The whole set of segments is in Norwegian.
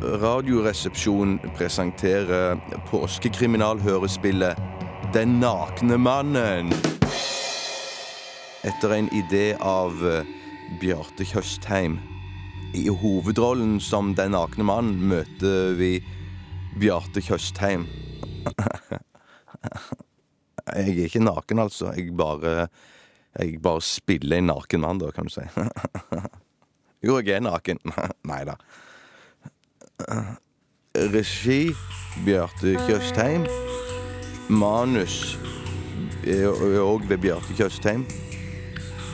Radioresepsjon presenterer påskekriminalhørespillet Den nakne mannen. Etter en idé av eh, Bjarte Tjøstheim. I hovedrollen som Den nakne mannen møter vi Bjarte Tjøstheim. Jeg er ikke naken, altså. Jeg bare Jeg bare spiller en naken mann, da, kan du si. Jo, jeg er naken. Nei da. Regi Bjarte Tjøstheim. Manus òg ved Bjarte Tjøstheim.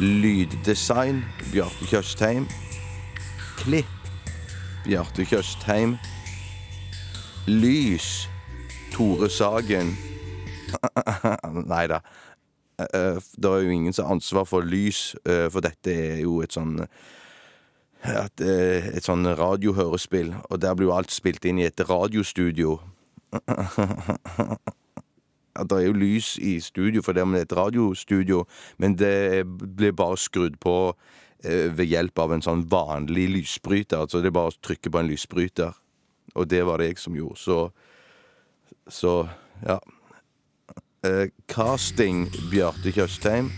Lyddesign Bjarte Tjøstheim. Klipp Bjarte Tjøstheim. Lys Tore Sagen. Nei da. Eh, Det er jo ingen som har ansvar for lys, eh, for dette er jo et sånn et, eh, et sånn radiohørespill, og der blir jo alt spilt inn i et radiostudio. At det er jo lys i studio, for det er et radiostudio, men det blir bare skrudd på eh, ved hjelp av en sånn vanlig lysbryter. Altså det er bare å trykke på en lysbryter. Og det var det jeg som gjorde, så Så, ja. Eh, casting Bjarte Tjøstheim.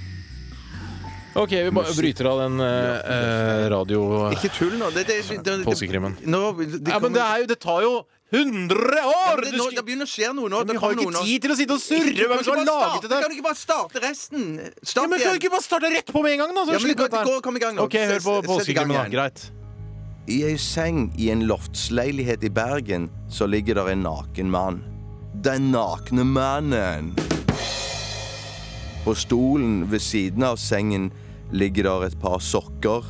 OK, vi bare bryter av den eh, eh, radio... Ikke tull nå. Det, det, det, det, Påskekrimmen. Nå, det, Ja, men det, er jo, det tar jo 100 år! det, Du nå, det begynner å skje noe nå. vi Det har jo kommer ikke noe nå. tid til å sitte og surre hvem som har laget det der. Kan du ikke bare starte resten? Ja, Start men Kan du ikke bare starte rett på med en gang, da? Så Ja, men det slipper går, dette her. kom i gang nå. OK, hør på Sett- sett i gang Påskekrimmen, da. igjen. Greit. I ei seng i en loftsleilighet i Bergen så ligger der en naken mann. Den nakne mannen. På stolen ved siden av sengen ligger der et par sokker,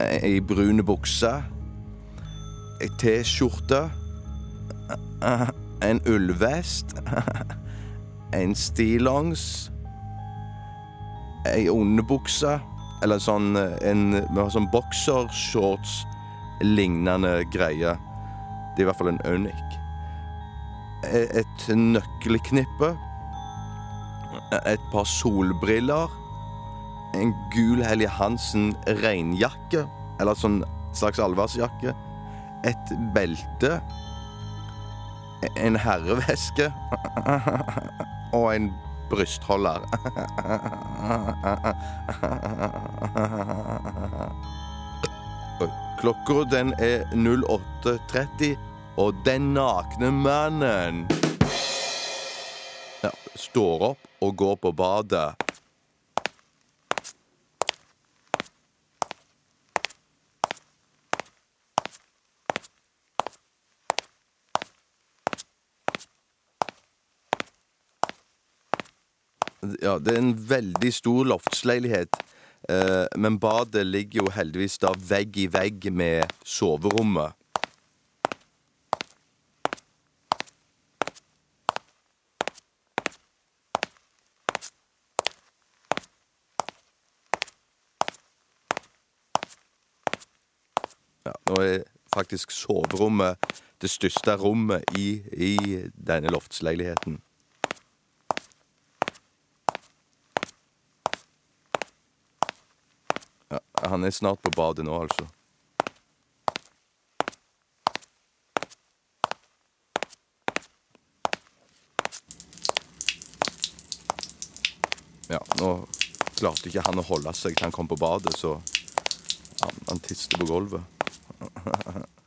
ei brune bukse, ei T-skjorte, en ullvest, en stillongs, ei underbukse eller sånn eh, en med sånn boksershorts lignende greie. Det er i hvert fall en unik. E- Et nøkkelknippe. Et par solbriller. En gul Helly Hansen regnjakke. Eller sånn slags allværsjakke. Et belte. En herreveske. Og en brystholder. Klokka den er 08.30, og den nakne mannen ja, står opp og går på badet. Ja, det er en veldig stor loftsleilighet. Eh, men badet ligger jo heldigvis da vegg i vegg med soverommet. Ja, nå er faktisk soverommet det største rommet i, i denne loftsleiligheten. Han er snart på badet nå, altså. Ja, nå klarte ikke han å holde seg til han kom på badet, så han, han tiste på gulvet.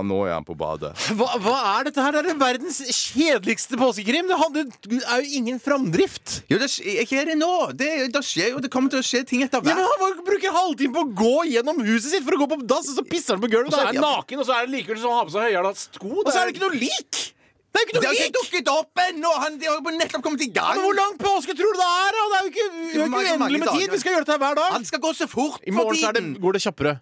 Ja, nå er han på badet. Hva, hva er dette her? Det er verdens kjedeligste påskekrim. Det hadde, er jo ingen framdrift. Jo, det skjer ikke det nå! Det, det skjer jo, det kommer til å skje ting etter Ja, men. Han må bruke halvtime på å gå gjennom huset sitt for å gå på dass, og så pisser han på gulvet. Og så er han naken, og så er det likevel sånn å ha på seg høyhæla sko. Og så er det ikke noe lik! Det er jo ikke Det noe har lik! ikke dukket opp ennå! Han de har jo nettopp kommet i gang! Men hvor lang påske tror du det er? da? Det er jo ikke, vi har Mange- ikke mange uendelig med tid. Vi skal gjøre dette her hver dag. Han skal gå så fort I morgen så er det, går det kjappere.